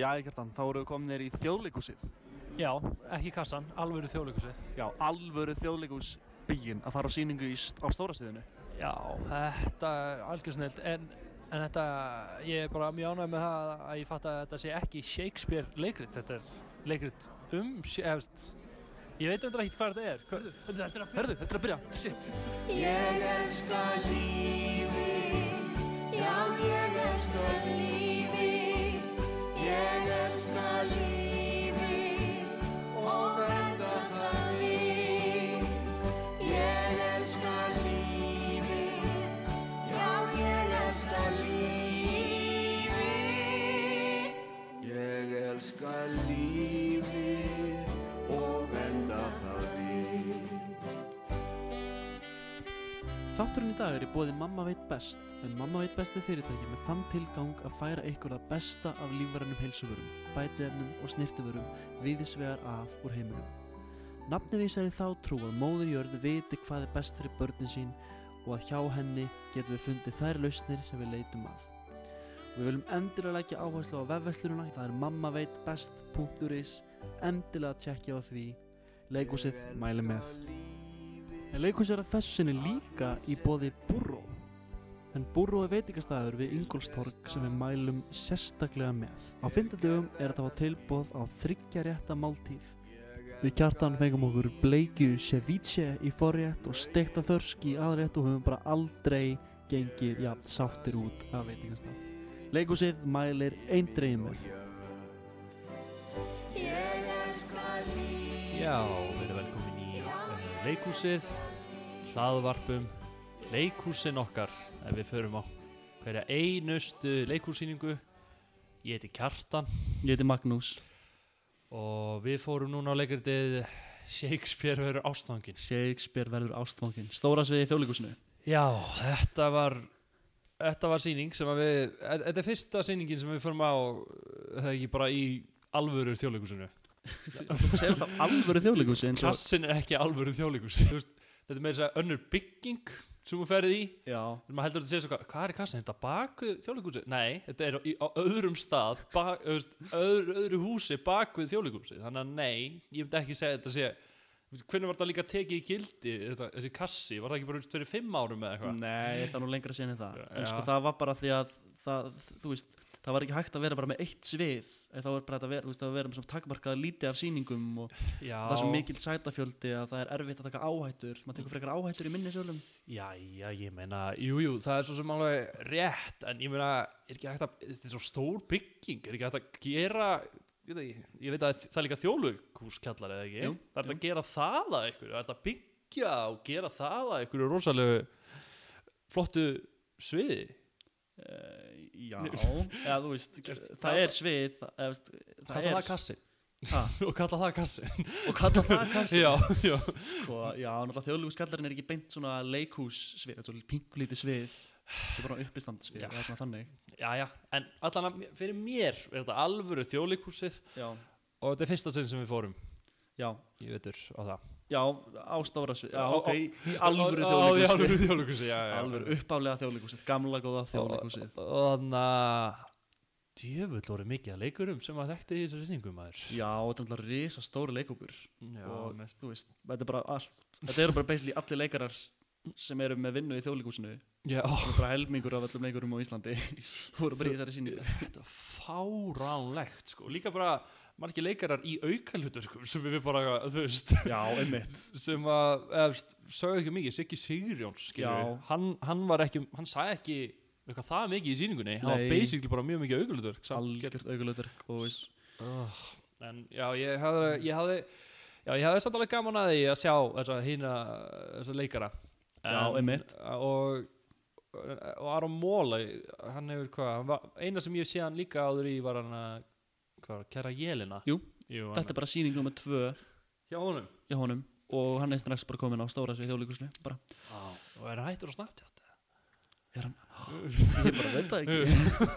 Já, Kjartan, þá erum við komin í þjóðleikúsið. Já, ekki kassan, alvöru þjóðleikusið. Já, alvöru þjóðleikús byggin að fara á síningu í, á stórastíðinu. Já, þetta er algjörsnild, en, en þetta, ég er bara mjög ánægð með það að ég fatt að þetta sé ekki Shakespeare leikrit, þetta er leikrit um, efst, ég veit endur ekki hvað þetta er. Hörðu, þetta er að Hörðu, þetta er að byrja. Shit. Ég elska lífið, já ég elska lífið, Þátturinn í dag er í bóði Mamma veit best en Mamma veit best er fyrirtæki með þann tilgang að færa ykkur það besta af lífverðinum heilsuvörum, bætiefnum og snirtivörum viðisvegar að úr heiminum. Nafni vísar í þá trú að móður jörð viti hvað er best fyrir börnin sín og að hjá henni getum við fundið þær lausnir sem við leitum að. Við viljum endilega leggja áherslu á vefveslununa, það er mammaveitbest.is, endilega tjekkja á því, leikúsið mæli með. En leikhús er að þessu sinni líka í bóði Burró. En Burró er veitingastæður við Ingolstorg sem við mælum sérstaklega með. Á fimmtudögum er þetta á tilbóð á þryggja rétta máltíð. Við kjartan fengum okkur bleikju ceviche í forrétt og stekta þörsk í aðrétt og höfum bara aldrei gengið jafn sáttir út af veitingastæð. Leikhúsið mælir elska lífið. Já, leikhúsið, hlaðvarpum, leikhúsin okkar, ef við förum á hverja einustu leikhúsýningu. Ég heiti Kjartan Ég heiti Magnús. og við fórum núna á leikritið Shakespeare verður ástfangin. Shakespeare verður ástfangin. Stóra sviði í þjóðleikusinu. Já, þetta var, þetta var sýning sem að við, þetta er fyrsta sýningin sem við förum á, það er ekki bara í alvöru þjóðleikusinu. Þú segir það alvöru og... Kassin er ekki alvöru þjóðleikus. þetta er með þess að önnur bygging sem þú ferði í. Maður heldur að þetta sé svo hvað, er í kassan? Er þetta baku þjóðleikúsi? Nei, þetta er á, öðrum stað, bak, öðru, öðru, öðru húsi baku þjóðleikúsi. Þannig að nei, ég myndi ekki segja þetta sé, hvernig var þetta líka tekið í gildi, þetta, þessi kassi? Var það ekki bara fyrir fimm árum eða eitthvað? Nei, það er nú lengra sinni það En sko það var bara því að það, þú veist, það var ekki hægt að vera bara með eitt svið það var bara að vera, þú veist, að vera með svona takmarkað lítið af sýningum og Já, það er svo mikil sætafjöldi að það er erfitt að taka áhættur maður tekur frekar áhættur í minni sölum já, já, ég meina, jú, jú, það er svo sem alveg rétt, en ég meina, er ekki hægt að, þetta er svo stór bygging, er ekki hægt að gera, ég veit, ekki, ég veit að það er líka þjóðleikúskjallar eða ekki? Jú, það er jú. að gera það að ykkur, það er að byggja og gera það að ykkur rosalegu flottu sviði. Já, eða þú veist, það er svið það, eða, það Kalla er það kassi. Ha, og kalla það kassi. og kalla það kassi já, já. sko, Já, náttúrulega þjóðleikuskallarinn er ekki beint svona leikhús svið, þetta er svona pinkulítið svið það er bara uppistand svið, Já. það er svona þannig Já, já, en allan að fyrir mér er þetta alvöru þjóðleikúsið Já, og þetta er fyrsta sinn sem við fórum. já, Ég veitur á það. Já, á stóra svið Já, ok, í alvöru Á- á- í alvöru þjóðleikhúsi, já, já. alvöru. Uppálega þjóðleikusið, gamla góða þjóðleikusið Og þannig að djöfull voru mikið að leikurum sem að þekkti í þessu sýningum maður. Já, þetta er alltaf risa stóri leikópur Já, og með- þú veist, þetta er bara allt. Þetta eru bara basically allir leikarar sem eru með vinnu í þjóðleikusinu já. og bara helmingur af öllum leikurum á Íslandi. Voru bara í þessari síningu Þetta er fáránlegt sko. Líka bara margir leikarar í aukalhuturkum sem við bara, þú veist, Já, einmitt sem að, eða, sögðu ekki mikið, Siggi Sigurjóns, skilur Já. hann, hann var ekki, hann sagði ekki eitthvað það mikið í sýningunni, hann var Nei. basically bara mjög mikið aukalhutur. algjört aukulautur og veist Oh, en já, ég hafði, ég hafði já, ég hafði samt alveg gaman að því að sjá þessa hína, þessa leikara Já, einmitt. og, og Aron Móla hann hefur hvað, hann var, eina sem ég sé hann líka áður í var hann að hvað, kæra Jelina Jú, Jú, þetta er bara síning nummer tvö. Hjá honum? Hjá honum. Og hann er strax bara komin á stóra svið þjóðleikusinu bara, og er hann hættur á Snapchat er hann? Ég bara veit það ekki.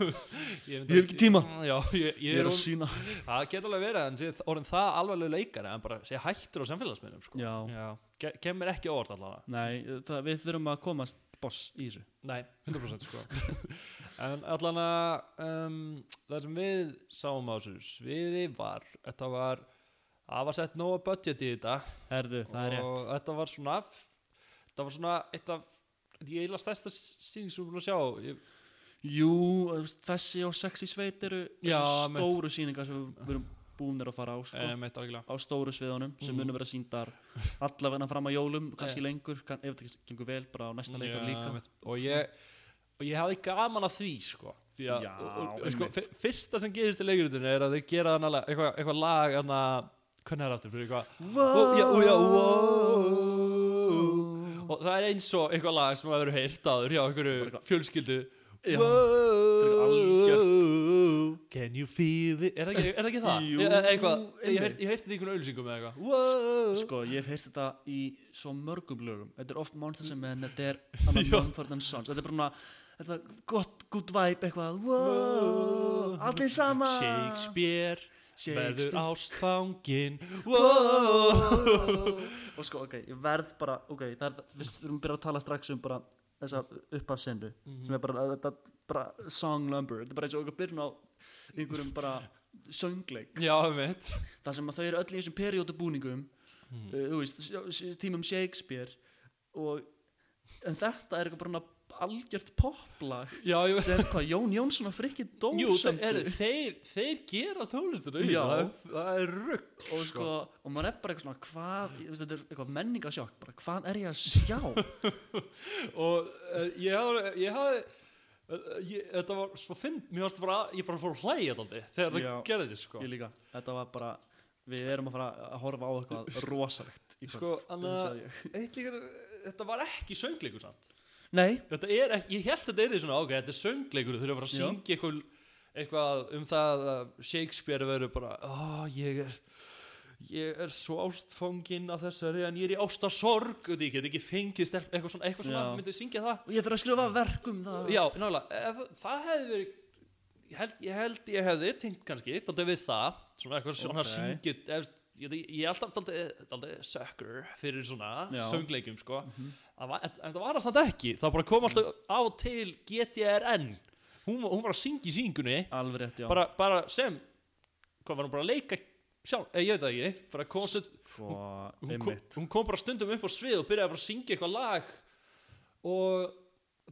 Ég, Ég hef ekki tíma. já, ég, ég ég er að sína það getur alveg verið að hann sé orðin það alvarlega leikari en bara sé hættur á samfélagsmiðlum sko. Já. já, ke- kemur ekki á orð allavega. Nei, það, við þurfum að komast boss í þessu. Nei, 100% sko En allan að um, það sem við sáum á þessu sviði var, þetta var það var sett nóga budget í þetta. Herðu, er og þetta var svona þetta var svona eitt af ég eiginlega stærsta síning sem við búin að sjá. Ég, Jú, þessi og sexy sveit eru Já, stóru sýningar sem við erum búinir að fara á sko, algjörlega. Á stóru sviðunum sem Mhm. munu vera síndar allavega fram að jólum, kannski lengur kann, ef þetta gengur vel, bara á næsta leikar Já, líka. mitt. og ég og ég hafði gaman af því sko því að Já, og, og, sko, einmitt. fyr- fyrsta sem gerist í leikuritunni er að þau gera þannig alveg eitthvað, eitthvað lag hana, hvernig er það aftur fyrir eitthvað Ó, já, ó, já, wow. og það er eins og eitthvað lag sem hafa verið heyrt áður hjá einhverju eitthvað- fjölskyldu Já, Wow, can you feel it er það ekki, er það, ekki það? Jú, Ég- eitthvað, ég einmitt. ég heyrti þetta í einhvern auðlýsingum eða eitthvað wow. Sko, ég hef heyrt þetta í svo mörgum lögum Þetta er oft Monsters and Men, þetta er Anna. Mumford and Sons Þetta er bara svona, þetta er gott, good vibe eitthvað. Wow, allir saman Shakespeare verður Shakespeare. ástfangin Wow. Og sko, ok, ég verð bara Ok, það er, við við erum byrjað að tala strax um bara þessa upphafsendu sem er bara, þetta bara song number Þetta er bara eins og okkur byrjun á einhverjum bara söngleik. Já, mitt Það sem að þau eru öll í þessum periódu búningum Mhm. uh, þú veist, tímum Shakespeare og en þetta er eitthvað bara algjört poplag já, ég sem hvað Jón Jónsson og Frikki Jú, þeir, þeir, gera tónlistina Já. það, er- það er rugg og sko, og maður er bara eitthvað svona hvað, ég þetta er eitthvað menningasjokk bara, hvað er ég að sjá? Og uh, ég hafði ég hafði uh, ég, þetta var svo finn mér varst bara, ég bara fór að hlæja þetta þegar Já. það gerði sko. Ég líka, þetta var bara við erum að fara að horfa á eitthvað rosalegt í Sko, kvöld Anna- um ég. Þetta var ekki söngleikur samt nei, þetta er ekki, ég held að þetta er því svona ok, þetta er söngleikur, þau eru að fara að syngja eitthvað, eitthvað um það að Shakespeare verður bara ó, ég er ég er svo ástfanginn af þessari en ég er í ástasorg og ég get ekki fengið stelp, eitthvað svona, eitthvað svona myndið syngja það og ég þarf að skrifa verk um það já, nálega, ef, það hefði verið ég held ég, held ég hefði tengt kannski, dálítið við það svona eitthvað svona Ok. okay. ef, ég, er alltaf dálítið sucker fyrir svona Já. söngleikjum sko. Mhm. en, va- en, en það var samt ekki. Það bara kom alltaf á til GTRN hún, var- hún var að syngja í syngunni. Alveg rétt, já. Bara, bara sem hvað var hún bara að leika sjálf, eh, ég veit það ekki. Bara kom stund, sko, hún, kom, hún kom bara stundum upp á svið og byrjaði bara að syngja eitthvað lag. Og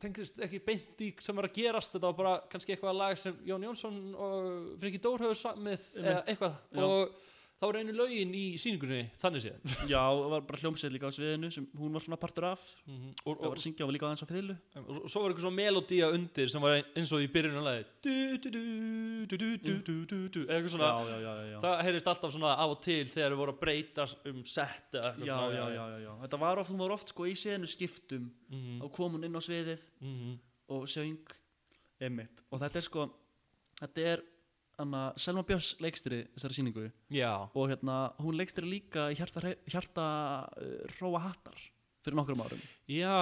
tengist ekki beint í sem var að gerast. Þetta var bara kannski eitthvað lag sem Jón Jónsson og Friki Dór höfðu samið eða Einmitt. eitthvað. Já. og þá var einu laugin í síningunni þannig séð. Já, það var bara hljómsveit líka á sviðinu sem hún var svona partur af. Mm -hmm. og, og, það var að syngja og líka aðeins á fyrirlu og, og svo var eitthvað svona melodía undir sem var eins og í byrjunum lagi eitthvað svona já, já, það heyrist alltaf svona á og til þegar þau voru að breyta um setta já, já, já, þetta var oft, hún var oft sko í senu skiptum. Mm -hmm. og kom hún inn á sviðið mm -hmm. og söng. Einmitt. og þetta er sko þetta er Anna, Selma Björns leikstýri þessari sýningu. Já, og hérna, hún leikstýri líka í hjarta, hjarta uh, Róa Hattar fyrir nokkrum árum. Já.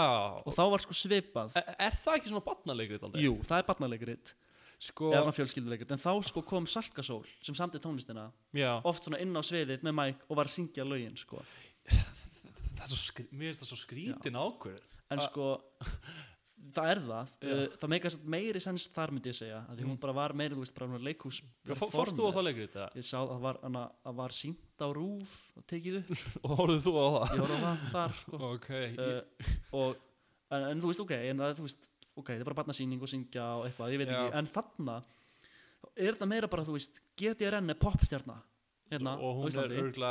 Og þá var sko svipað. Er, er það ekki svona barnalegrið aldrei? Jú, það er barnalegrið Sko, eða svona fjölskylduleikrit. En þá sko kom Salkasól sem samti tónlistina já, oft svona inn á sviðið með mæk og var að syngja lögin sko. það er svo skrí, mér finnst það svo skrítin ákvörð. en sko það er það uh, það meika samt meiri sens þar myndi ég segja því hún Mm. bara var meiri, þú veist, bara hún var leikhús Fórst þú á það legrið það? ég sá að það var, hana, að var sínt á rúf og tekið upp, Og horfðu þú á það? ég voru á það þar sko. Ok, uh, og en, en þú veist, ok, en það, þú veist ok, það er bara barnasýning og syngja og eitthvað, ég veit Já. ekki, en þarna er þetta meira bara, þú veist, GTRN er popstjarna hérna og hún er örgla,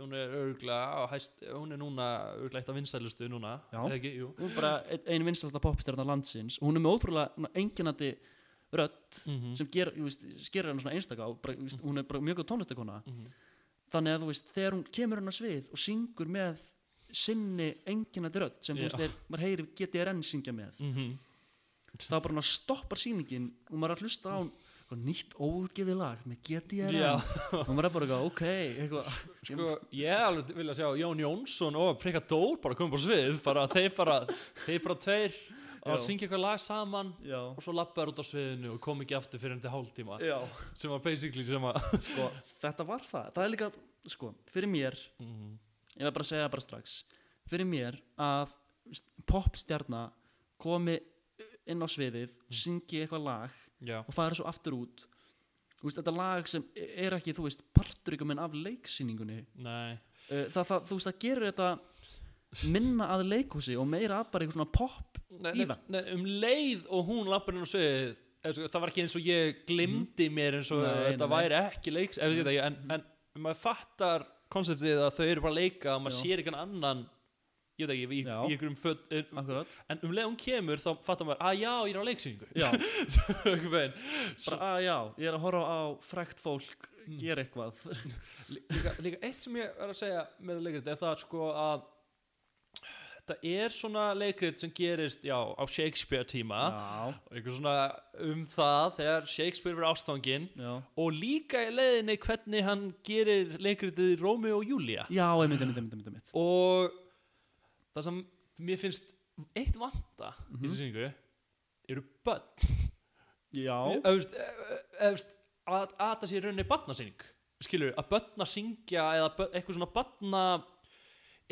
hún er hæst, hún er núna örgla eitt af vinsælustu núna, ekki, jú. hún er bara ein- ein vinstasta popstjarna landsins. Og hún er með ótrúlega enginandi rödd Mm sem ger, veist, skerir hann svona einstaka og bara, veist, hún er bara mjög góð tónlistakona -hmm. þannig að þú veist, þegar hún kemur hann á svið og syngur með sinni enginandi rödd sem þú veist, þegar maður heyri GTRN syngja með Mm þá bara hann stoppar sýningin og maður er að hlusta á eitthvað nýtt óutgefið lag með GTRN Já, og maður er bara eitthvað, ok eitthvað, sko, ég alveg vilja sjá Jón Jónsson og Prikka Dór bara koma á svið, bara þeir bara, þeir bara tveir að syngja eitthvað lag saman já, og svo lappaður út á sviðinu og kom ekki aftur fyrir enn til hálftíma. Já. sem var basically sem að sko, þetta var það. Það er líka, sko, fyrir mér mm ég vil bara segja það bara strax. Fyrir mér að þú veist, popstjarna komi inn á sviðið syngi eitthvað lag já, og fara svo aftur út veist, þetta lag sem er ekki, þú veist, partur ykkur minn af leiksýningunni nei uh, það, það, þú veist, það gerir þetta minna að leikhúsi og meira að bara eitthvað svona pop nei, um leið og hún lappar eða sko, það var ekki eins og ég glimdi mér eins og. Nei, þetta nei, væri ekki leiks ef, mm. en, en maður fattar konseptið að þau eru bara að leika og maður Já. sér ekki annan ég veit ekki, í, í einhverjum föt en, akkurat. en um leið hún kemur þá fattar maður að já, ég er á leiksýningu. Bara að já, ég er að horfa á frækt fólk Mm. gera eitthvað. Líka, líka eitt sem ég er að segja með leikrit er það sko að þetta er svona leikrit sem gerist já, á Shakespeare tíma. Um það þegar Shakespeare verið ástfangin já. og líka í leiðinni hvernig hann gerir leikritið Rómi og Júlia já, einmitt, einmitt, einmitt, einmitt. og það sem mér finnst eitt vanta í Mhm. þessu sýningu eru börn. Já, eðust, að, að það sé rauninni barnasýning skilur, að börn að syngja eða börn, eitthvað svona barna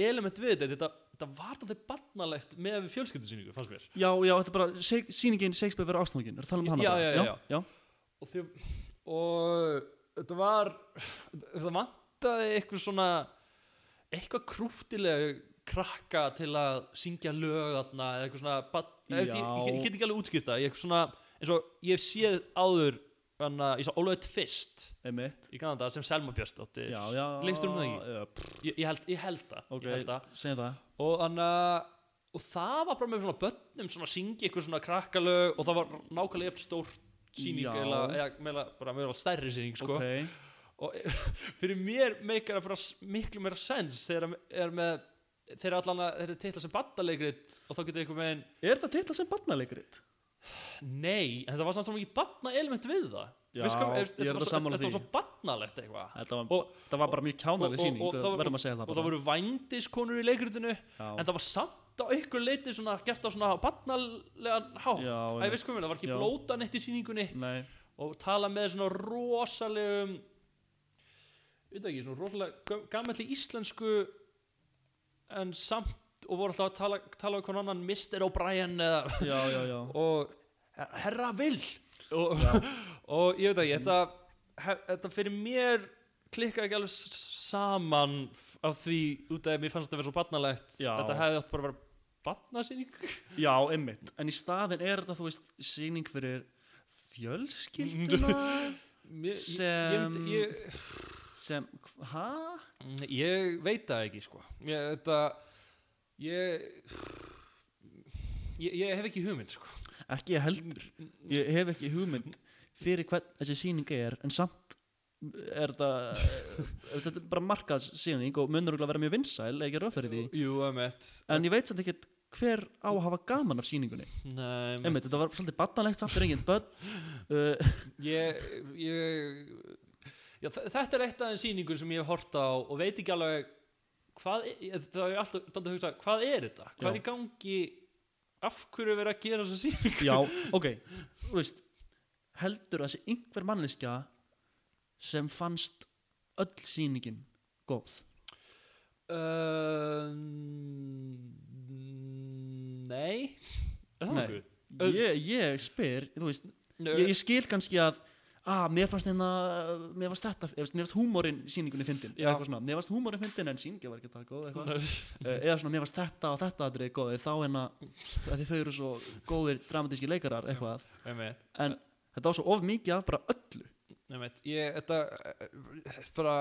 element við þetta þetta, þetta var þetta barnalegt með við fjölskyldusýningu fannst mér. Já, já, þetta er bara Shak- sýningin Shakespeare verður ástfangin, er það tala um hana Já, já, já, já, já. og, þjó, og þetta var þetta vantaði eitthvað svona eitthvað krútilega krakka til að syngja lög þarna eða eitthvað svona barn, ég, ég, ég, get ekki alveg útskýrt það ég, eitthvað svona, eins og ég hef séð áður hana, ég sá Ólafur Tvist í Kanada sem Selma Björnsdóttir Leikstjóri með það ekki? Ég, ég, held, það, ok, ég held það. segjum það Og, og það var bara með svona börnum svona að syngja eitthvað svona krakkalög og það var nákvæmlega eftir stór sýning Já. eða, eða bara meira stærri sýning sko. ok, og fyrir mér meikar það miklu meira sens þegar er með þegar allan að þetta er titla sem baddalegrit og þá getur einhver megin er þetta titla sem barnaleikrit? nei, en það var samt svo mikið badna element við það Já, Veistu hvað- ég er þetta var þetta svo- sammála þetta var því. svo badnalegt eitthvað þetta var, Og- það var bara mjög kjánaleg og- sýning og- og það það og það bara voru vændiskonur í leikritinu Já. en það var samt á ykkur leiti svona gert á svona barnalegan hátt Já, Æ, mér, það var ekki Já. blóta neitt í sýningunni nei, og tala með svona rosalegum veit ekki, svona rosalega gammalli íslensku en samt og voru alltaf að tala, tala um hvernig annan Mr. O'Brien eða já, já, já. Og herra vil. Og, og ég veit ekki þetta, þetta fyrir mér klikka ekki alveg saman af því út af að mér fannst þetta vera svo barnalegt. Þetta hefði átt bara vera barnasýning. Já, einmitt, en í staðin er þetta, þú veist, sýning fyrir fjölskylduna mér, ég, ég, Sem- ég, sem, hæ? ég veit það ekki sko. Ég, þetta ég, ég ég hef ekki hugmynd sko. Ekki ég heldur, ég hef ekki hugmynd fyrir hvern þessi sýning er, en samt er þetta, eh, þetta er bara markað sýning og munur að vera mjög vinsæl, ekki fyrir því, jú, emitt en ég veit samt ekkert hver á að hafa gaman af sýningunni. Nei, Einmitt, þetta var svolítið barnalegt samt fyrir enginn börn, uh, ég, ég já, þe- þetta er eitt af þeim sýningur sem ég hef hort á og veit ekki alveg hvað, er- ég- það er alltaf dálítið að hugsa, hvað er þetta, hvað er í gangi? Af hverju er verið að gera þessa sýningu? Já, ok Þú veist, heldur þessi einhver manneskja sem fannst öll sýningin góð? Um, nei. Nei. ég, ég spyr, þú veist ég, ég skil kannski að að mér fannst hérna, þetta mér fannst húmórin í sýningunni fyndin. Mér fannst húmórin fyndin en sýningin var ekki það góð eitthvað. Eh, eða svona, mér fannst þetta og þetta aðrið góð þá hérna, að þau eru svo góðir dramatíski leikarar eitthvað. en þetta var svo of mikið af bara öllu. Einmitt. ég, þetta eh, bara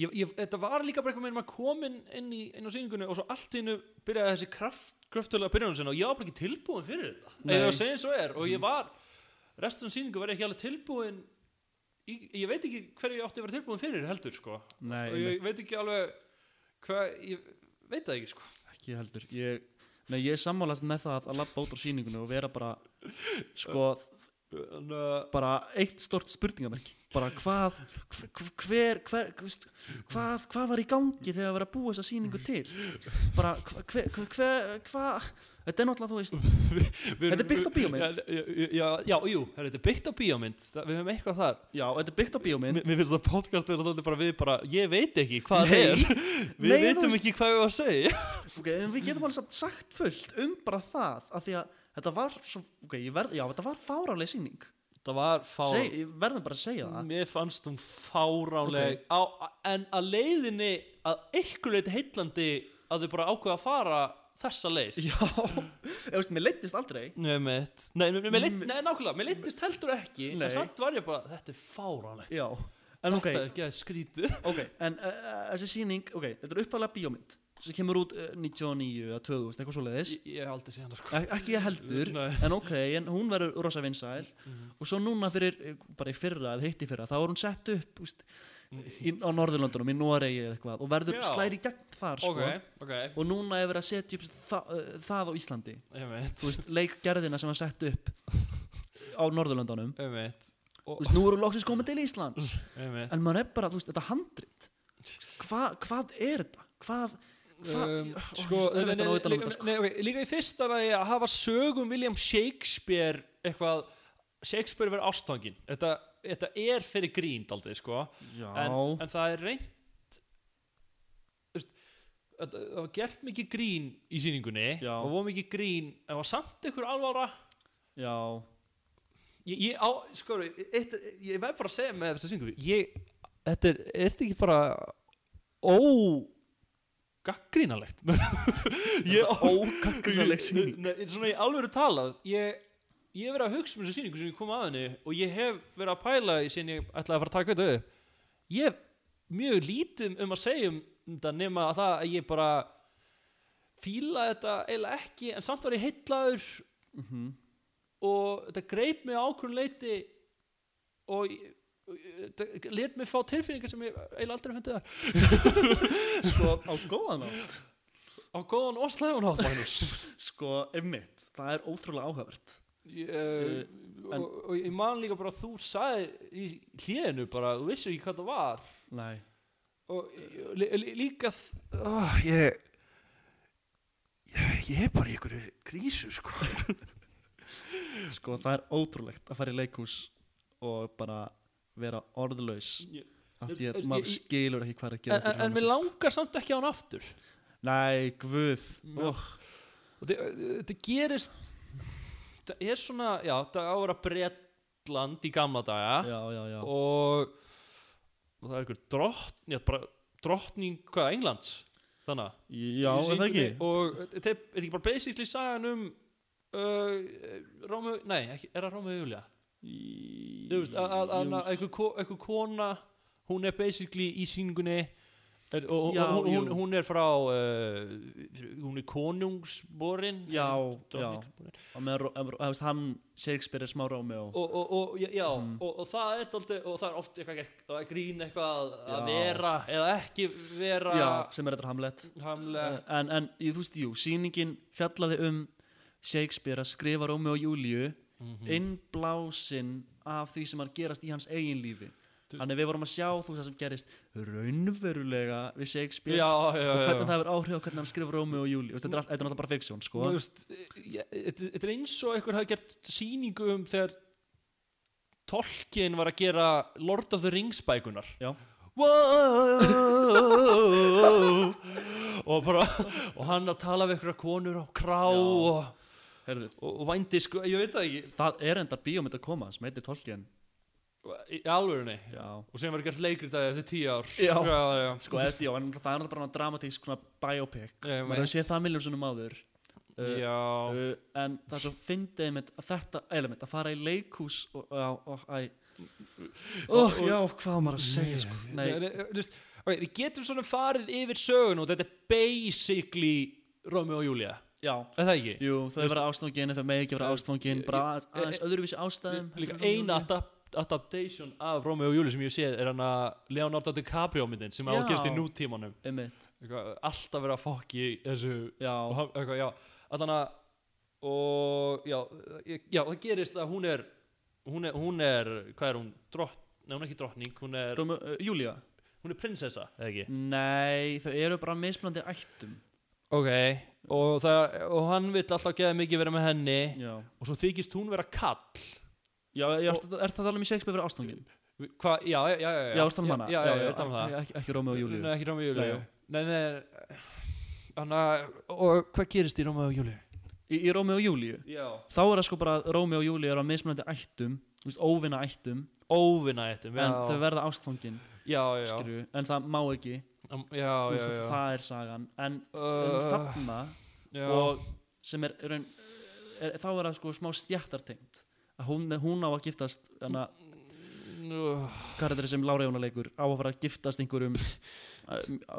ég, ég, þetta var líka bara eitthvað með maður komin inn, í, inn á sýningunni og svo allt í hennu byrjaði þessi kraft, kraftulega byrjunum sinna og ég var bara ekki tilbúin fyrir þetta. Eða að segja eins og er og ég var restur af sýningu var ég ekki alveg tilbúin í, ég veit ekki hverju ég átti að vera tilbúin fyrir heldur sko. Nei, og ég veit ekki alveg hvað, ég veit það ekki sko. Ekki heldur. Ég, nei, ég er sammálast með það að labba út á sýningunni og vera bara sko, bara eitt stort spurningamerki. Bara hvað hver, hver, hvað, hvað var í gangi þegar að vera að búa þessa sýningu til? Bara hver, hver, hver, hvað þetta er náttúrulega, þú veist Þetta er byggt á bíómynd. já, já, já, jú, þetta er byggt á bíómynd. Við höfum eitthvað þar. Já, þetta er byggt á bíómynd. Mér finnst það podcast vera þáttið bara við bara, ég veit ekki hvað það er. Við Nei, veitum ekki hvað við varum að segja. Ok, en við getum alveg sagt fullt um bara það af því að þetta var svo, ok, verð, já, þetta var fárálega sýning. Það var fár Seg, ég verðum bara að segja það. Mér fannst hún fáránleg. Á, en að leiðinni að einhver leiti heitlandi að þau bara ákveða að fara þessa leið. Já, ég veist, mér leittist aldrei. Nei, mitt. Nei, mér, leitt, nei nákvæmlega, mér leittist heldur ekki Nei. En samt var ég bara, þetta er fáránlegt. Já, en ok, Þetta er ekki að skrítið ok en uh, þessi sýning, ok, þetta er uppalega bíómynd sem kemur út uh, 99 eða 2000, eitthvað svo leiðis Ég, ég aldrei séð hana sko. Ek ekki ég heldur, Nei. en ok, en hún verður rosa vinsæl. Og svo núna fyrir, eh, bara í fyrra eða hitt í fyrra, þá er hún sett upp úst, á Norðurlöndunum, í Noregi eða eitthvað og verður slæri gegn þar sko. Ok, ok, og núna er verið að setja upp það, það á Íslandi. Veist, leikgerðina sem var sett upp á Norðurlöndunum. Veist, nú eru loksins komið til Íslands. En maður er bara, veist, þetta handrit. Hva, hvað er þetta? hvað, Um, sko, um þetta, sko. nei, okay, líka í fyrsta lagi að hafa sögum William Shakespeare eitthvað Shakespeare verið ástfangin þetta, þetta er fyrir grín daldið sko. En, en það er reynd veist, það það var gert mikið grín í sýningunni Já. og var mikið grín en var samt einhver alvara. Já, ég, ég, á, sko, eitt, ég verð bara að segja með þessa sýningu. Ég, þetta er, er þetta ekki bara ó gaggrínalegt Nei, nei, svona í alvöru talað ég, ég hef verið að hugsa um þessu sýningu sem ég kom að henni og ég hef verið að pæla í sinni ég ætlaði að fara að taka þetta upp. Ég hef mjög lítið um að segja um þetta nema að það að ég bara fíla þetta eiginlega ekki en samt var ég heitlaður Mhm. og þetta greip mig á ákveðun leiti og ég- let mig fá tilfinningar sem ég eiginlega aldrei fundið það sko, á góðan átt á góðan og slæðan Magnús. Sko, einmitt, það er ótrúlega áhugavert. Ég, uh, en- og, og ég man líka bara að þú sagði í hlénu bara, þú vissir ekki hvað það var. Nei, og lí, lí, líka oh, ég, ég ég er bara í einhverju krísu sko. Sko, það er ótrúlegt að fara í leikhús og bara vera orðlaus af því að maður skilur ekki hvað er að en, gerast en, en mér langar samt ekki á hann aftur. Nei, guð. Oh, og þetta gerist þetta er svona, já, þetta á að vera Bretland í gamla daga. Já, já, já. Og, og það er einhver drott, já, bara drottning, hvað, Englands? Þannig já, er það ekki? og þetta er þetta er ekki bara basically sagan um uh, Rómu, nei, ekki, er það Rómu og Júlia þú veist, að- einhver ko- einhver kona hún er basically í sýningunni er- og Já, hún, hún, hún er frá uh, hún er konungsborin Já, og með, veist, hann Shakespeare er smá Rómeó. Og, og, og, já, já Mm. og, og það er dálítið, og það er oft eitthvað grín eitthvað að, Já. vera eða ekki vera já, sem er þetta Hamlet. Hamlega en, en ég, þú veist, jú, sýningin fjallaði um Shakespeare að skrifa Rómeó og Júliu Mhm. innblásin af því sem er að gerast í hans eigin lífi þannig við vorum að sjá þú veist það sem gerist raunverulega við Shakespeare já, já, og já, hvernig já. það hefur áhrif á hvernig hann skrifur Rómeó og Júliu þetta er allt- þetta náttúrulega bara fiksjón sko. Þetta er eins og einhver hafi gert sýningu um þegar Tolkien var að gera Lord of the Rings bækunar og bara og hann að tala við einhverja konur á krá og, og, og vændi sko, ég veit það ekki. Það er enda bíómynd að koma sem heitir Tolkien í já. og sem var gert leikritaði eftir tíu ár. Já. já, já. sko eða já, en það er náttúrulega bara dramatísk svona biopic. Maður séð það miljón sunnum áður. Uh, uh, en það er svo fyndið einmitt að þetta element að fara í leikhús og, og, og, æ, oh, Og- já, hvað maður að segja sko. Nei, nei, nei, okay, við getum svona farið yfir sögun og þetta er basically Romeo og Júlia, já, er það ekki? jú, þau Veist- vera ástfangin þau megi ekki vera ástfangin eh, bara aðeins- öðruvísi ástæðum líka heldur adaptation af Romeo og Júlia sem ég séð er hann að Leonardo DiCaprio myndin sem á að Já. gerast í nútímanum. Alltaf vera að fokki í þessu já, og hann- eitthvað, já, allan að og já, já, það gerist að hún er hún er, hún er hvað er hún, drott er ekki drottning, hún er, Rómu, uh, Júlía? Hún er prinsessa, eða ekki? Nei, þau eru bara mismunandi ættum. Ok, og, það, og hann vill alltaf geða mikið vera með henni já, og svo þykist hún vera kall já, já er, er það alveg í Shakespeare vera ástfangin hvað, já, já, já, já já, ástfangin um hana já, já, já, ég er talað um það. ekki, ekki Rómu og Júlíu. Nei, ekki Rómeo og já. Nei, nei Þannig að Og hvað gerist í Rómeo og Júlíu? í, í Rómi og Júlíu? Já, þá er það sko bara að Rómi og Júlíu eru á mismunandi ættum þú veist, óvinna ættum. Óvinna eittum já, en þau verða ástfangin já, já, skilju, en það má ekki. Um, já, já, já. það er sagan. En, en Uh, þarna já. og sem er, er, er þá er það sko smá stjættartengt að hún, hún á að giftast Uh, karakter sem Lára Jóna leikur á að fara að giftast einhverjum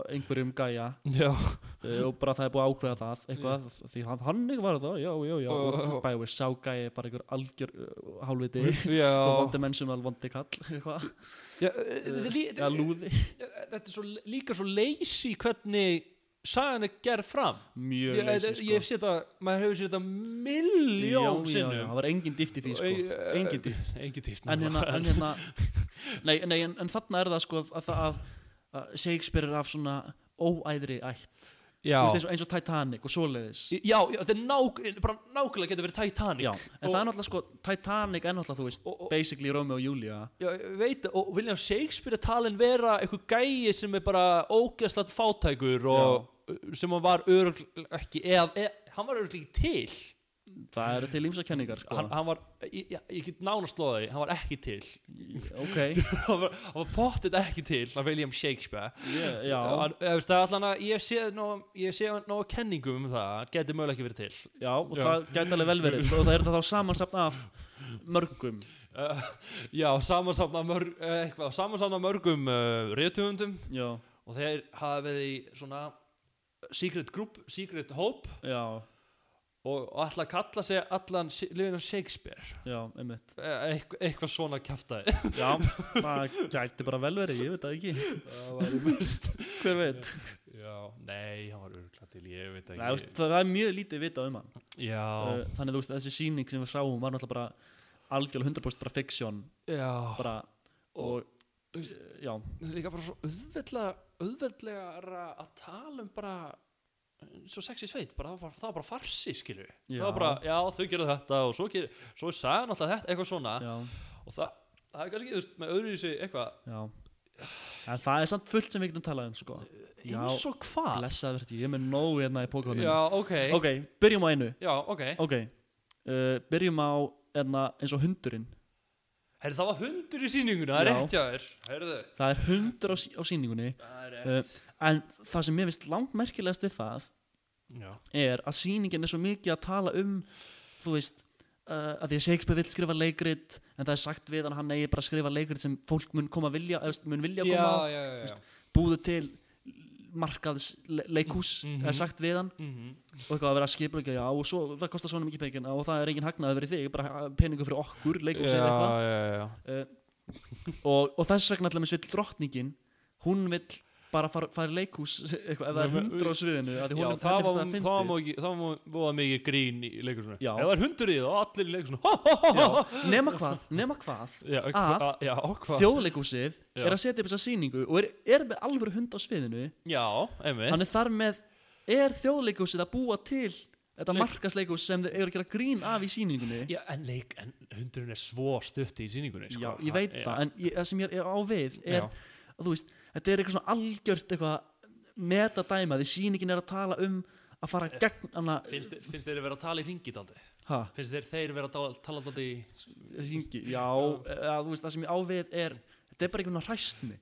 einhverjum gæja. Uh, og bara það er búið að ákveða það eitthvað, því hann, hann var það, já, já, já og Uh. bæði við sá gæja bara einhver algjör uh, hálfviti. Og vondi menn sem var vondi kall eitthvað, er lí- eða lúði. þetta er svo, líka svo leysi hvernig sagan er gerð fram. Mjög leysi ég, sko. ég hef séð það, maður hefur séð þetta milljón já, já, sinnum. það var engin dýft í því sko. engin dýft. engin dýft en hérna, en hérna nei, nei en, en þarna er það sko að, að, að Shakespeare er af svona óæðri ætt veist, eins, og, eins og Titanic og svoleiðis. Já, já, þetta er nák, bara nákvæmlega getur verið Titanic. Já, en það er náttúrulega sko Titanic er náttúrulega þú veist Og- og- basically Romeo og Julia Já, veit, og William Shakespeare talin vera eitthvað gæi sem er bara ógeðslega fátækur og sem hann var örugl ekki eða, eða hann var örugl ekki til það eru til ímsakenningar sko. Hann, hann var, ég, ég, get nánast því hann var ekki til. Ok, hann var, hann var pottet ekki til af William Shakespeare. Yeah, já. Hann, það er allan að ég sé ná, ég sé ná kenningum um það geti mögulega ekki verið til. Já, og Já. það gæti alveg vel verið. Og það er það þá samansapna af mörgum. Uh, já, samansafna mörg, uh, eitthvað, samansafna mörgum uh, reytuhundum já, og þeir hafa verið í svona secret group, secret hope. Já, og, og ætla að kalla sig allan William Shakespeare. Já, einmitt. Eh, eitthvað, eitthvað svona kjaftaði já, það gæti bara vel verið, ég veit það ekki. Það var mest hver veit, já, nei, hann var örgla til ég veit Nei, ekki. veist, það er mjög lítið vita um hann. Já, uh, þannig þú veist, þessi síning sem við sáum var náttúrulega bara algjörlega 100% bara fiksjón já. Bara, og, þú veist, já, það er líka bara svo auðveldlega auðveldlega að tala um bara svo sexy sveit, bara, það, var, það var bara farsi skilju, það var bara, já þau gerðu þetta og svo, ger, svo sagan alltaf þetta eitthvað svona. Já, og það, það er kannski, veist, með öðru í sig eitthvað en það er samt fullt sem við getum talað um sko. Eins og hvað? Blessað verði, ég er með nóg hérna í pókvöndinu já, ok, byrjum á einu. Já, ok. Ok, uh, byrjum á hérna, eins og hundurinn. Herri, það var hundur í sýninguna, það er rétt Herðu, það er hundur á, sí- á sýningunni. Það uh, en það sem mér finnst langt merkilegast við það Já, er að sýningin er svo mikið að tala um þú veist uh, að því að Shakespeare vill skrifa leikrit en það er sagt við hann hann eigi bara að skrifa leikrit sem fólk mun koma að vilja, veist, mun vilja já, koma já, já. búðu til markaðs le leikús Mhm. mm er sagt við hann. Mm og eitthvað að vera að skipulegja já og svo það kostar svona mikið pekin og það er engin hagnaði fyrir þig bara peningu fyrir okkur leikús eða eitthvað. uh, og, og þess vegna allir með vill drottningin hún vill bara fara, fara í leikhús eitthvað, men- hundur á sviðinu Já, það var, fyndið mikið, grín í Já. Ef það er hundur í það og allir í Já, nema hvað, nema hvað Já, Að hva- já, hvað þjóðleikhúsið Já. er að setja upp þessa sýningu og er, er með alvöru hund á sviðinu þannig þar með er þjóðleikhúsið að búa til þetta Leik- markasleikhús sem þau eru að gera grín af í sýningunni Já, en, leik, en hundurinn er svo stutt í sýningunni sko. Já, ég veit það, en það sem ég er á við er, Já. að þú veist, þetta er eitthvað svona algjört eitthvað metadæma því sýningin er að tala um að fara gegn hana, Finnst, finnst þeir vera að tala í ringi daldi? ha, Finnst þeir þeir vera að tala- daldi í ringi, já, að, þú veist, það sem ég á við er þetta er bara einhvern hræstni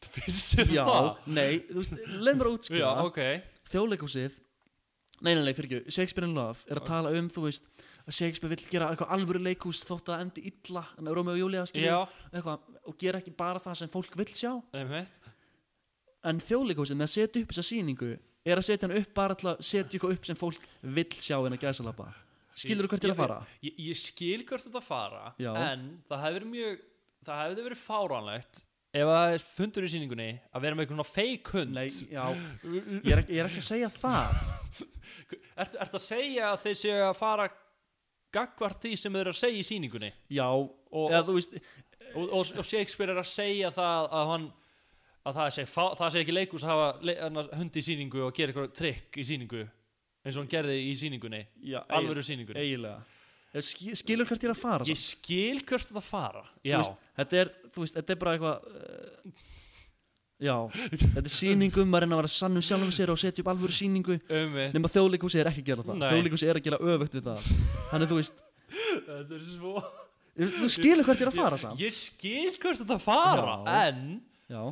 Finnst þeir já, það? nei, þú veist, leið mér að Já, útskýra ok. Þjóðleikhúsið nei, nei, nei, fyrir ekki, Shakespeare in Love er að tala um, þú veist, að Shakespeare vill gera eitthvað alvöru leikhús þótt að endi illa Rómeo og Já, eitthvað, og gera ekki bara það sem fólk vill sjá. Einmitt en þjóðleikhúsið með að setja upp þessa sýningu er að setja hann upp bara til að setja eitthvað upp sem fólk vill sjá en að gæsa labba skilur þú hvert til að fara? Ég, ég skil hvert þetta fara Já. En það hefði verið mjög Það hefði verið fáránlegt Ef það er fundur í sýningunni Að vera með eitthvað svona fake hund. Nei, já, ég er, ekki, ég er ekki að segja það. Ertu ert að segja að þeir séu að fara Gagvart því sem þeir eru að segja í sýningunni? Já, Og, eða þú veist og, og, og Shakespeare er að segja það Að hann að það sé, það sé ekki leikus að hafa le, annars, hund í sýningu og gera eitthvað trikk í sýningu eins og hann gerði í sýningunni já, alvöru sýningunni. Eiginlega. Skilur hvert er að fara ég samt. skil hvert þetta fara. Veist, þetta er, veist, þetta er bara eitthvað uh, Já, þetta er sýning um að reyna að vera sannum sjálfum sér og setja upp alvöru sýningu. Mig nema þjóðleikhúsi er ekki að gera það. Nei. þjóðleikhúsi er að gera öfugt við það. Þannig þú veist, Þetta er svo þú skilur hvert er að fara samt. Ég skil hvert þetta fara Já. En Já,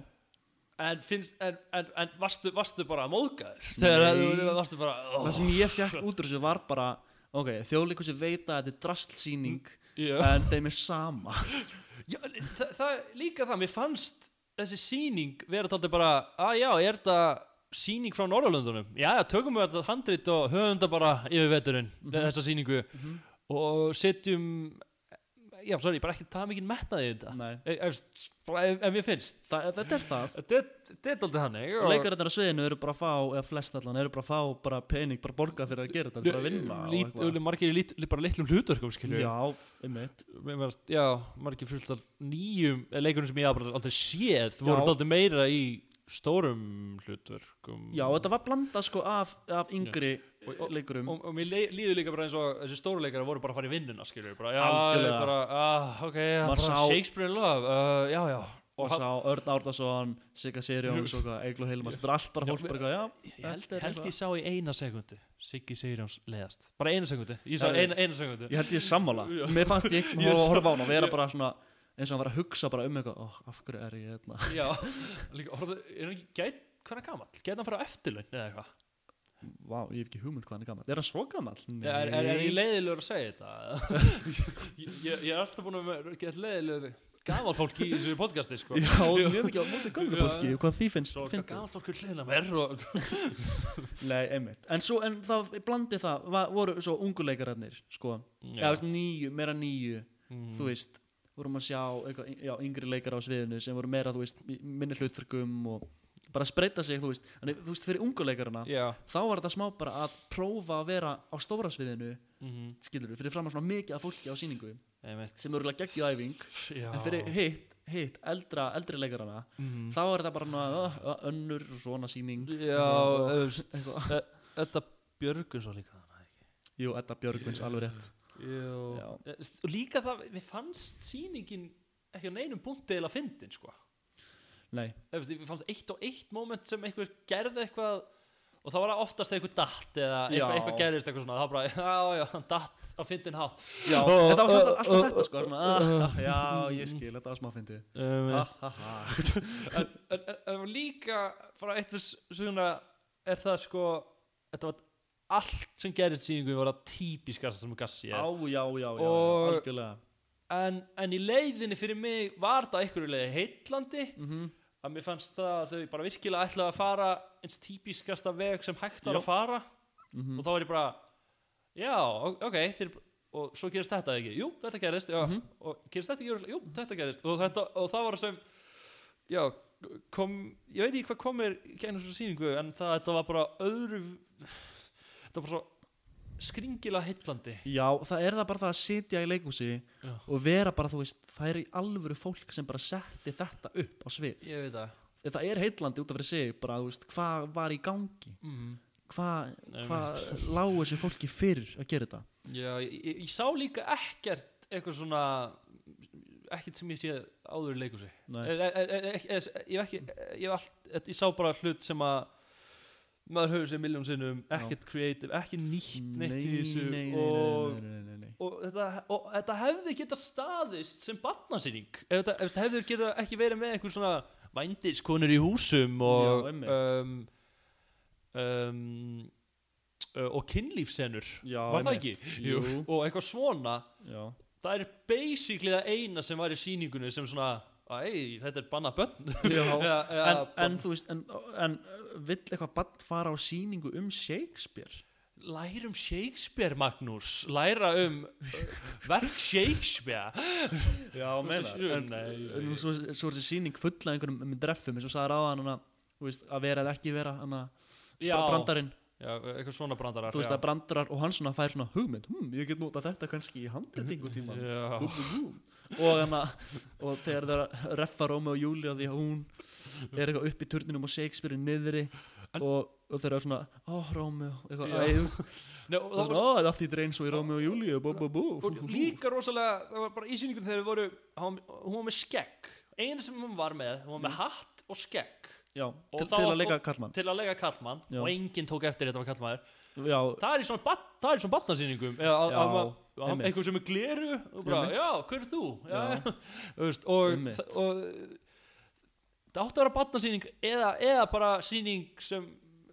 En finnst En, en, en varstu, varstu bara móðgæður Þegar þú varstu bara ó, það sem ég fekk út úr þessu var bara ok, þjóðleikhúsi veit að þetta er drastlsýning já. en þeim er sama. Já, það, það líka það, mér fannst þessi sýning vera tóldi bara að já, er þetta sýning frá Norrlöndunum já, já, tökum við þetta handrit og höfum þetta bara yfir veturinn, þessa sýningu. Og setjum já, sorry, bara ekki það mikið metnaði þetta. Ef, ef, ef, mér finnst. Þa, þetta er það. Þetta er- er tóldi hannig og leikararnir á sviðinu eru bara að fá eða flest allan eru bara að fá bara pening bara borgað fyrir að gera þetta bara að vinna lít, margir í lít, bara litlum hlutverkum skilju já, einmitt. Já, margir fullt af nýjum leikurinn sem ég bara aldrei séð voru Já. tóldi meira í stórum hlutverkum. Já, þetta var blandað sko af, af yngri Og- og- leikurum. og, og mér líður líka bara eins og þessi stóru leikara voru bara að fara í vinnuna skilur bara, já, Algjörlega. bara, ah, ok, já, Maður bara sá- Shakespeare in Love uh, já, já. Og sá Örn Árnason, Sigga Sirjóns og eitthvað, Egil og Hilmas, þetta er allt bara Já, fólk bara eitthvað, já, ég held, Þetta er held eitthvað. ég sá í eina sekundu Siggi Sigurjóns leiðast. Bara eina sekundu, ég sá Já, eina, eina sekundu ég held ég sammála. Já. mér fannst ég Ég að horfa á hann og vera bara svona eins og hann var að hugsa bara um eitthvað oh, af hverju er ég hérna? Já, líka, orðu, er hann ekki gæt hvað er hann gamall, gæt hann fara á eftirlaun eða eitthvað, Vá, ég hef ekki hugmynd hvað hann er gammal Er hann svo gammal? er, er, er, er ég leiðilegur að segja þetta ég, ég, er alltaf búin að geta leiðilegur gamal fólk í þessu podcasti sko. Já, mjög mikið á móti gömlu Já. fólki og hvað því finnst gamal fólk er leiðilega mér og Nei, einmitt En svo, en það blandi það var, voru svo unguleikararnir, sko veist, nýju, meira nýju Mm. Þú veist, vorum að sjá eitthvað, já, yngri leikar á sviðinu sem voru meira, þú veist, minni hlutverkum og bara spreita sig, þú veist en þú veist, fyrir unguleikarana Já. þá var þetta smá bara að prófa að vera á stóra sviðinu, Mhm. skilur fyrir fram að svona mikið af fólki á sýningu Einmitt. sem eru geggju æfing Já. en fyrir hitt, hitt, eldra, eldri leikarana Mhm. þá er þetta bara uh, uh, önnur svona sýning Já, Þetta Björgun svo líka ekki jú, Edda Björgvins, alveg rétt Jú. Já. Líka það, við fannst sýningin ekki á neinum punkti eða fyndin sko nei, Við fannst eitt og eitt moment sem einhver gerði eitthvað og það var oftast eitthvað datt eða Já. eitthvað, eitthvað gerðist eitthvað svona það var bara, já, já, hann datt á fyndin hátt. Já, Og- en það var og- alltaf þetta sko, svona, ah, ah, já, ég skil, þetta var smá um, ha. en, en, en, líka frá eitt við svona er það sko þetta var allt sem gerðist í sýningu var það típiskast sem gassi já, já, já, já, Og- algjörlega. en, en í leiðinni fyrir mig var það einhverju leiði heitlandi mm að mér fannst það að þau bara virkilega ætlaði að fara eins típiskasta veg sem hægt var að fara. -hmm. og þá var ég bara já, ok þeir, og svo gerist þetta ekki, jú, þetta gerist já, Mhm. og gerist þetta ekki, jú, þetta gerist og, þetta, og það var sem já, kom, ég veit ekki hvað komir gænum svo sýningu, en það þetta var bara öðru þetta var bara svo skringilega heitlandi Já, það er það bara það að sitja í leikhúsi Já. og vera bara, þú veist, það er í alvöru fólk sem bara setti þetta upp á svið. Ég veit það. Það er heitlandi út af fyrir sig bara, þú veist, hvað var í gangi? Mm. hvað Nei, hva lágu þessu fólki fyrir að gera þetta? Já, ég, ég, ég sá líka ekkert eitthvað svona ekkert sem ég sé áður í eh, ég ég sá bara hlut sem að maður höfður sér miljón sinnum ekkert creative, ekki nýtt neitt í þessu nei, nei, og, nei, nei. og, þetta, og þetta hefði geta staðist sem barnasýning ef þetta, ef þetta hefði geta ekki verið með einhver svona vændiskonur í húsum og Já, um, um, uh, og kynlífsenur Já, var það ekki? Jú. og eitthvað svona Já. það er basically það eina sem var í sýningunni sem svona, æ, þetta er banna bönn Já. ja, ja, en, en þú veist en, en vill eitthvað bann fara á sýningu um Shakespeare? Læra um Shakespeare Magnús. Læra um uh, verk Shakespeare. Já, en, Nei, en svo, er þessi sýning full af einhverjum með dreffum eins og sagði ráðan að vera eða ekki vera hana, já, brandarinn. Já, eitthvað svona brandarar þú veist já. að brandarar og hann svona fær svona hugmynd hm, ég get nota þetta kannski í handreitingu tíma já, og, hana, og þegar það er að reffa Rómi og Júli því að hún er eitthvað upp í turninum og Shakespeare er niðri og, og þeir eru svona ó Rómi eitthvað, veist, Nei, og, og það þýttir eins og í Rómi og Júli bú, bú, bú. og líka rosalega það var bara í sýningunni þegar við voru hún var með skegg. Eina sem hún var með, hún var með hatt og skegg Já, til, til að leika kallmann til að lega kallmann og enginn tók eftir þetta var kallmaður Já, það er í svona, bat, svona batnarsýningum eða að- Já, að ma- að einmitt. einhver sem er gleru og bara, já, hver er þú? Já, veist, og, og það átti að vera batnarsýning eða, eða bara sýning sem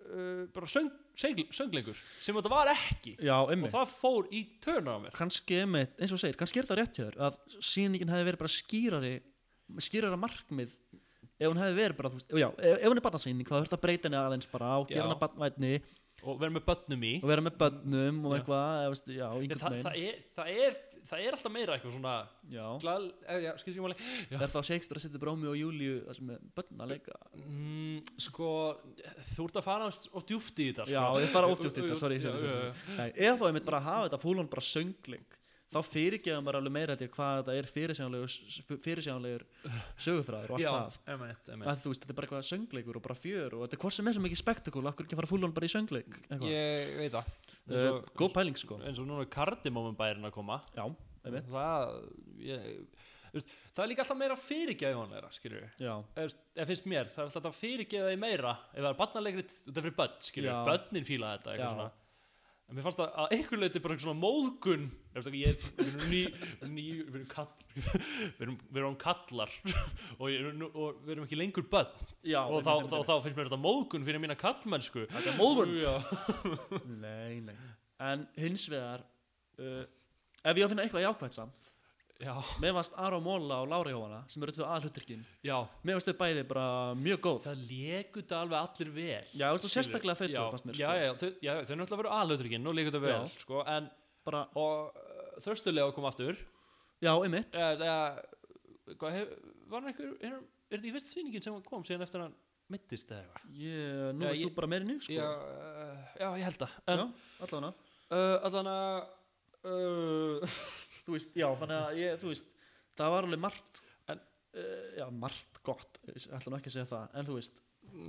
uh, bara söng, segl, söngleikur sem þetta var ekki. Já, og það fór í törna á mér. Kannski eins og segir, kannski er það rétt hjá þér að sýningin hefði verið bara skýrari skýrara markmið ef hún hefði verið bara, þú veist, já, ef, ef hún er barnasýning þá þurft að breyta henni aðeins bara á, gera Já. hana barnvætni og vera með börnum í. Og vera með bönnum og eitthvað, eða, veist, já, það, einhvern það, veginn. er, það, er, það er alltaf meira eitthvað svona já, glal, eh, já, skilur ekki máli. Er þá Shakespeare að setja Brómi og Júliu það er bönn að leika? Mm, sko, þú ert að fara og djúft í þetta sko. já, ég fara oft út í þetta, sorry, eða þá einmitt bara að hafa þetta fúlan bara söngling þá fyrirgeðum bara alveg meira ég hvað þetta er fyrirsjánlegur fyrirsjánlegur sögufræður og allt Já, það. emitt, emitt. að þú veist, þetta er bara eitthvað söngleikur og bara fjör og þetta er hvort sem er svo mikið spektakul, akkur ekki fara fúlan bara í söngleik eitthvað. Ég veit það. Uh, góð pæling sko. eins og núna er kardimómum bærin að koma. Já, það ég, veist, það er líka alltaf meira fyrirgæðunleira skilur við já, eða finnst mér, það er alltaf fyrirgeða því meira ef það er barnalegrit, þetta er fyrir börn við, börnin fíla þetta eitthvað svona en mér fannst það að einhver leiti bara svona móðgun ég, erum ný, ný við erum kall við erum, við erum kallar og, ég, og við erum ekki lengur börn. Já og þá, þá, þá finnst mér þetta móðgun fyrir mína kallmennsku. Þetta er móðgun? Nei, nei. En hins vegar uh, ef ég á að finna eitthvað jákvæmt samt mér varst Aron Móla og Lára Jóhanna sem eru tvö aðhluturkin já, mér varst þau bæði bara mjög góð. Það leku þetta alveg allir vel já, þú veist, skilurðu. sérstaklega þau já, tvö fannst mér já, sko. já, þau, já, þau náttúrulega verið aðlautrikinn og leku þetta vel Já. sko, en, bara, og uh, þröstulega kom aftur. Já, einmitt. Eða, eða hvað, hef, var hann einhver er, er þetta í fyrst sýningin sem kom síðan eftir hann mittist eða eitthvað? Ég, nú Já, veist þú bara meira en ég sko. Já, uh, já, ég held það en, já allavega uh, uh, þú veist, já, þannig að ég, þú veist það var alveg margt En- uh, já, margt gott, ég ætla nú ekki að segja það en þú veist,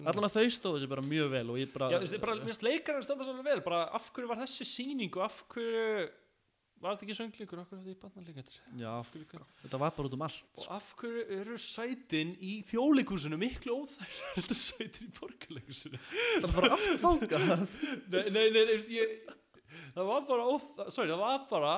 allan að þau stóðu sér bara mjög vel og ég bara, já, þessi, bara, finnst leikarinn standa svolítið vel bara af hverju var þessi sýning og af hverju var þetta ekki sönglingur af hverju var þetta í barnaleikendur já, hverju- þetta var bara út um allt og af hverju eru sætin í þjóðleikúsinu miklu óþær heldur sætin í borgarleikúsinu það var bara aftur þanga nei, nei, nei, nei ég, það var bara óþær sorry, það var bara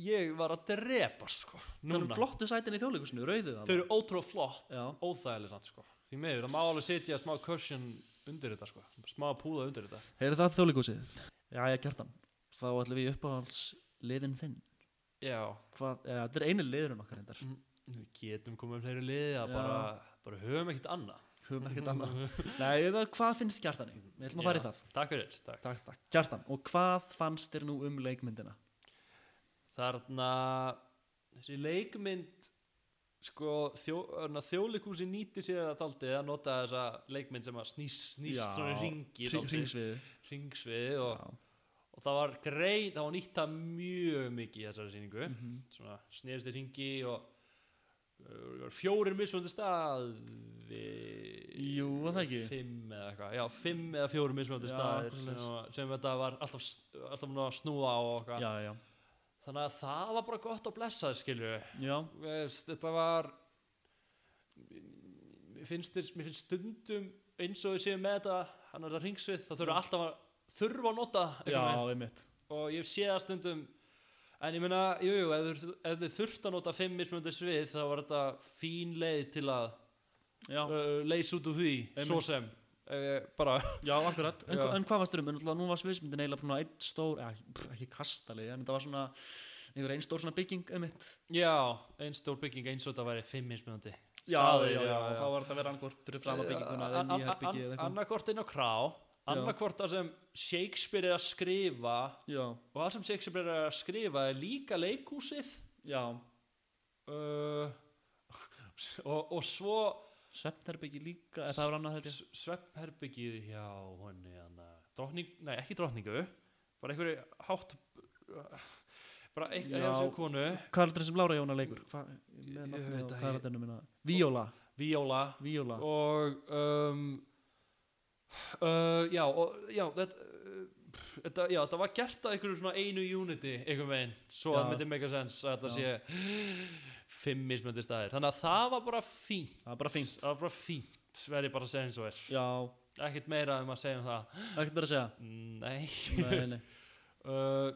ég var að drepa sko það núna. er flottu sætin í þjóðleikusinu, rauðið þau eru ótrúlega flott. Óþægileg sko. Því meður, það má alveg setja smá cushion undir þetta sko. Smá púða undir þetta. Heyrðu það þjóðleikusið já, ég gert hann þá ætlum við uppáhalds liðin þinn. Já, hvað, ja, þetta er einu liðurinn okkar hendar við getum komið um fleiri liði bara, bara höfum ekkert annað. Höfum ekkert annað. Nei, það- hvað finnst Kjartani? við ætlum að fara í það. Takk fyrir, takk. Takk, takk. Kjartan, og hvað fannst þér nú um leikmyndina? Þarna þessi leikmynd sko þjó, þjóðleikúsi nýti sér að taldið að nota þessa leikmynd sem að snýst, snýst Já, svona ringi Hring- hringsviði ringsvið og, og það var greið, það var nýtt það mjög mikið í þessari sýningu. Mhm. svona snerist í ringi og uh, fjórir mismöndi staði Jú, var það ekki? fimm eða eitthvað, já, fimm eða fjórir mismöndi Já, staðir sem, sem þetta var alltaf, alltaf nú að snúa á eitthvað. Já, já, þannig að það var bara gott að blessa skilju þetta var mér finnst, mér finnst stundum eins og við séum með þetta hann er það ringsvið, þá þurfa alltaf að þurfa að nota já, og ég sé það stundum. En ég meina, jú, jú, ef, ef þið þurft að nota fimm mismunandi svið þá var þetta fín leið til að uh, leysa út úr því Einmitt. svo sem bara, já, akkurat. En, en hvað varst þér um, en nú var sviðsmyndin eiginlega einn stór, ekki kastali en þetta var svona, einn stór bygging einmitt já, einn stór bygging eins og þetta væri fimm mismunandi já, Staðir, já, já, já, þá var þetta að vera annarkvort fyrir fram að bygginguna nýja herbyggi eða eitthvað. annarkort inn á krá annarkort það sem Shakespeare er að skrifa já, og það sem Shakespeare er að skrifa er líka leikhúsið. Já, uh, og, og svo svefnherbyggi líka, eða það var annað ég. sveppherbyggið hjá henni hana, drottning, nei ekki drottningu bara einhverju hátt bara einhverju konu. Hvað er þetta sem Lára Jóna leikur? Hva, Ég- það er þetta? Víóla, Víóla Víóla og um, uh, já, og, já þetta, þetta, já, þetta var gert að einhverju svona einu unity einhvern veginn, svo Já. að myndi make a sense að þetta sé fimm mismöndi staðir, þannig að það var bara fínt. Það var bara fínt. Það var bara fínt verð ég bara að segja eins og er. Já, ekkert meira um að segja um það. Ekkert verið að segja? Nei. Nei, nei. Uh,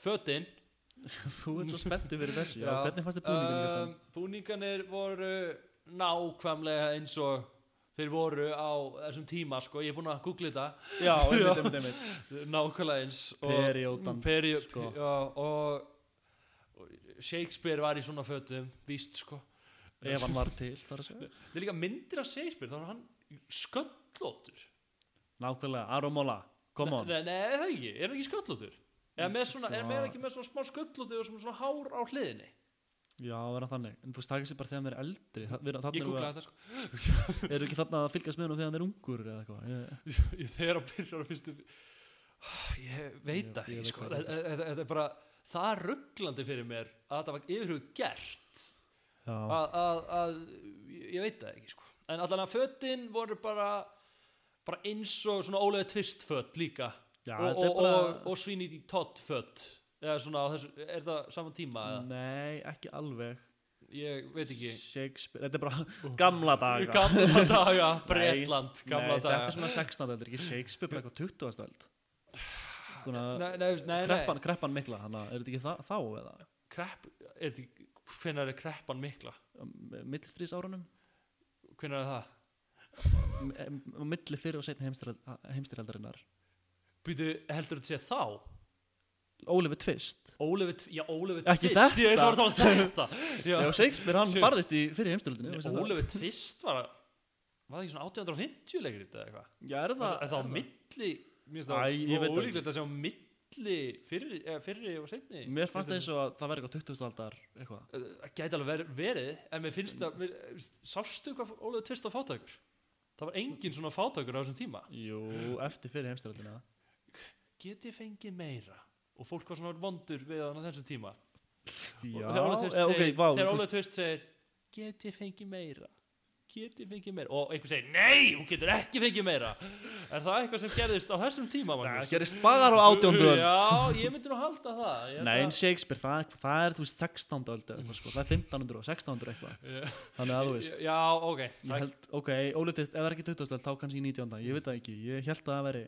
fötin. Þú ert svo spenntu fyrir þessu. Já, hvernig fannst þið búningunum um, búningarnir voru nákvæmlega eins og þeir voru á þessum tíma sko, ég er búinn að googla þetta. Já, einmitt, einmitt, einmitt. Nákvæmlega eins og- Periódan, Peri, sko. já, og Shakespeare var í svona fötum víst sko. Ef hann var til, þar að segja. Það er líka myndir af Shakespeare þá var hann sköllóttur. Nákvæmlega, Aromola, come on. Nei, nei, er það ekki, er hann ekki sköllóttur? Er með svona, er með ekki með svona smá sköllóttur og svona, svona hár á hliðinni? Já, vera þannig. En þú er ekki bara þegar hann er eldri. Þa- vera- ég googlaði að- þetta sko. Eru ekki þarna að fylgjast með hann þegar hann er ungur eða eitthvað? Ég- ég þegar að byrja að finnst ég veit það ekki sko. þetta er bara það er rugglandi fyrir mér að þetta var yfirhug gert að, ég veit það ekki sko. en allan að fötin voru bara bara eins og svona ólega tvist fött líka já og, þetta og, bara og, og svíni í tott fött eða svona þessu, er það saman tíma eða? Nei, ekki alveg ég veit ekki Shakespeare, þetta er bara gamla daga gamla daga, Bretland Nei, gamla þetta daga er svona 16. öld, ekki Shakespeare bara eitthvað 20. öld Svona, nei, nei, nei, nei. Kreppan, kreppan mikla, hann er þetta ekki það, þá eða? Krepp, er þetta hvenær er kreppan mikla? Millistrís árunum hvenær er það? Á milli fyrir og setni heimstyrjaldarinnar Býtu, heldur þetta sé þá? Oliver Twist. Ólefi, já, Ólefi Ekki Twist. þetta. Ég er að tala um þetta. Já. Shakespeare, hann barðist í fyrir heimstyrjaldinu Ólefi Twist var Var það ekki svona 1850 leikrit eða eitthvað? Já, er það? Er það á milli Mér finnst það ólíklegt að segja á milli fyrri, fyrri og setni Mér fannst það eins og að það væri eitthvað 20. aldar eitthvað Það gæti alveg ver, verið En mér finnst það mér, Sástu hvað Ólefi Twist var fátækur? Það var engin svona fátækur á þessum tíma Jú, eftir fyrir heimstyrjaldina Get ég fengið meira? Og fólk var svona vondur við hann á þessum tíma Já, Og þegar Twist eh, Twist segir get ég fengið meira get ég fengið meira. Og einhver segir nei, hún getur ekki fengið meira. Er það eitthvað sem gerðist á þessum tíma Það gerist bara á 18. öld. Já, ég myndi nú halda það. Nei, en Shakespeare, það það er þú veist 16. öld sko, það er 1500 og 1600 eitthvað. Já. Þannig að þú veist. Já, ok. Held, ok, ólítist, ef það er ekki 20. öld þá kannski 19. Ég veit það ekki, ég held að það veri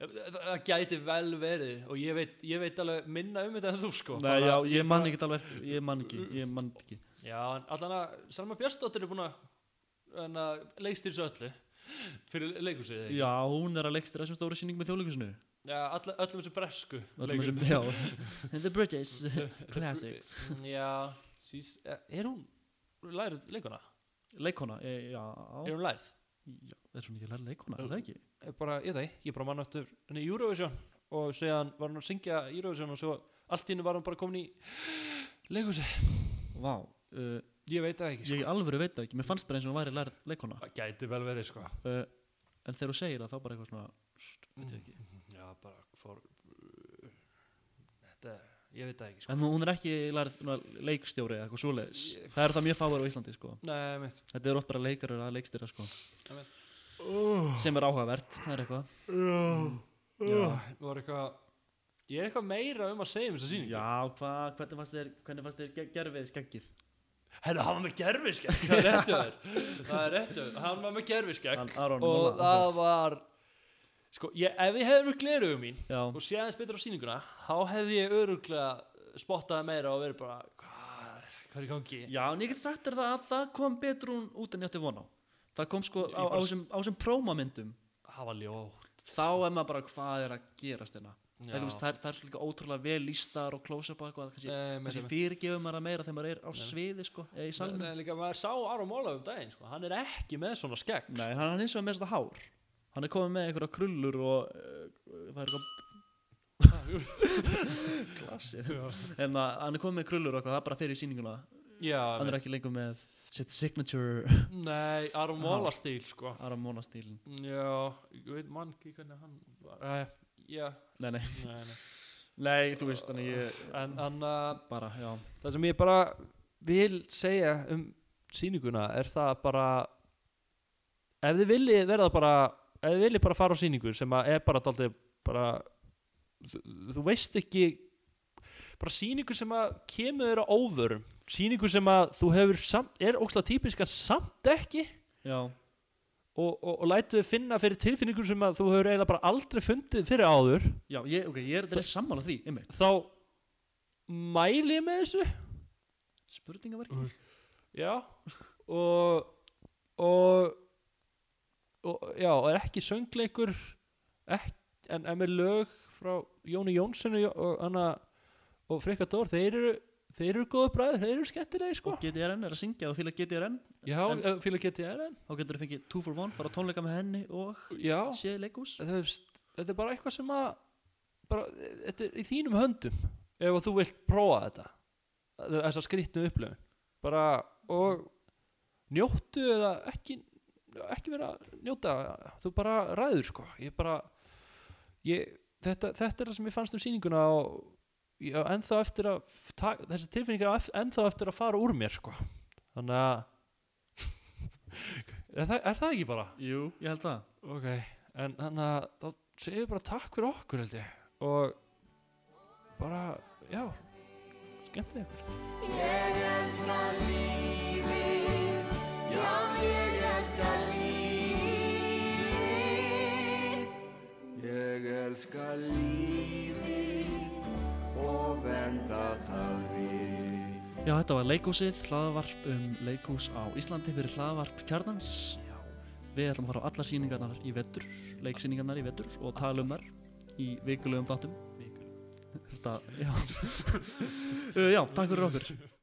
það, það gæti vel verið og ég veit, ég veit alveg minna um þetta en þú sko. Nei, já, ég man ekki alveg eftir, ég man ekki, ég man ekki. Já, en allan að Salma Björnsdóttir er búin að en að leikstýr þessu öllu fyrir leikusið Já, hún er að leikstir þessum stóru sýning með þjóðleikusinu já all, öllum þessu bresku Öllum þessum- Já, The British. Classics. Já, sís, er hún lærið leikuna? Leikona, e, já, Er hún lærið? já Er svona ekki læra leikona, er það ekki? Ég bara, ég það, ég bara mann eftir henni í Eurovision og síðan var hún að syngja Eurovision og svo allt í henni var hún bara komin í leikusi Vá, uh, Ég veit það ekki, ég sko. alvöru veit það ekki, mér fannst bara eins og hún væri lærið leikona. Það gæti vel verið, sko. Uh, En þegar þú segir það, þá bara eitthvað svona veit ég ekki. Já, bara fór uh, Þetta ég veit það ekki, sko. En hún er ekki svona, leikstjóri eða eitthvað svoleiðis. Ég- Það er það mjög fáir á Íslandi, sko. Nei, mitt Þetta er oft bara leikarar að leikstýra, sko. Einmitt. Sem er áhugavert, það er eitthvað. Já, Það var eitthvað Ég er eitthvað meira um að segja um þessa sýningu. Já, hvað, hvernig fannst þér, hvernig fannst þér ge- gerfið skeggið? Herra, hann var með gerfiskegg Það er rétt hjá þér. Það er rétt hjá þér. Hann var með gerfiskegg Og það var Sko, ég, ef ég hefði verið glerugum mín Já, og sé aðeins betur á sýninguna þá hefði ég öruglega spottaði meira og verið bara hvað, hvað er í gangi? Já, en ég get sagt þér það að það kom betur hún út en ég átti von á. Það kom sko á, á, á þessum prómamyndum. Það var ljótt. Þá er maður bara hvað er að gerast hérna veist, það, er, það er svo líka ótrúlega vel lístar og close-up og kannski, fyrirgefum maður það meira þegar maður er á sviði sko, eða í líka maður sá Aron Móla um daginn sko. hann er ekki með svona skegg Nei, hann er hins vegar með þetta hár. Hann er komið með einhverja krullur og uh, það er eitthvað klassið. En að, hann er komið með krullur og eitthvað, það er bara fyrir sýninguna. Já, Hann er með, ekki lengur með sitt signature nei, Aron Móla stíl sko. Aramona stílin já, ég veit mann ekki hvernig hann var. Æ, já, Nei, nei, nei, nei. nei, þú veist, þannig ég en hann uh, bara, já. það sem ég bara vil segja um sýninguna er það bara ef þið viljið verða bara ef þið viljið bara fara á sýningu sem að er bara daldið bara þú, þú veist ekki bara sýningu sem að kemur þér á óvörum sýningu sem að þú hefur samt, er ókslega típiskan samt ekki. Já, og, og, og lætu þið finna fyrir tilfinningum sem að þú hefur eiginlega bara aldrei fundið fyrir áður Já, ég, ok, ég er er sammála því, einmitt. þá mæli ég með þessu. Spurningamarki já og og, og já, og er ekki söngleikur ekki, en, en með lög frá Jóni Jónssoni og, hana, og Frikka Dór þeir eru, þeir eru góða bræður, þeir eru skemmtilegir sko. Og GTRN er að syngja og fíla GTRN já, En- en, fíla GTR Þá getur þú fengið 2 for 1, fara tónleika með henni og séð leikús þetta er bara eitthvað sem að bara, þetta er í þínum höndum ef þú vilt prófa þetta. Þessa skrýtnu upplöfun bara og njóttu eða ekki ekki vera að njóta. Þú bara ræður sko. Ég bara ég, þetta, þetta er það sem ég fannst um sýninguna og ennþá eftir að ta- þessi tilfinningar á ef- ennþá eftir að fara úr mér sko. Þannig að er það, er það ekki bara? Jú, ég held það. Ok, en þannig að þá segjum við bara takk fyrir okkur held ég. Og bara, já skemmtið ykkur. Ég elska lífið, já ég elska lífið. Ég elska lífið og venda það við. Já, þetta var leikúsið, hlaðvarp um leikús á Íslandi fyrir hlaðvarp kjarnans. Já. Við ætlum að fara á allar sýningarnar í vetur leiksýningarnar í vetur og tala um þar í vikulegum þáttum. Þetta, já. Uh, Já, takk fyrir okkur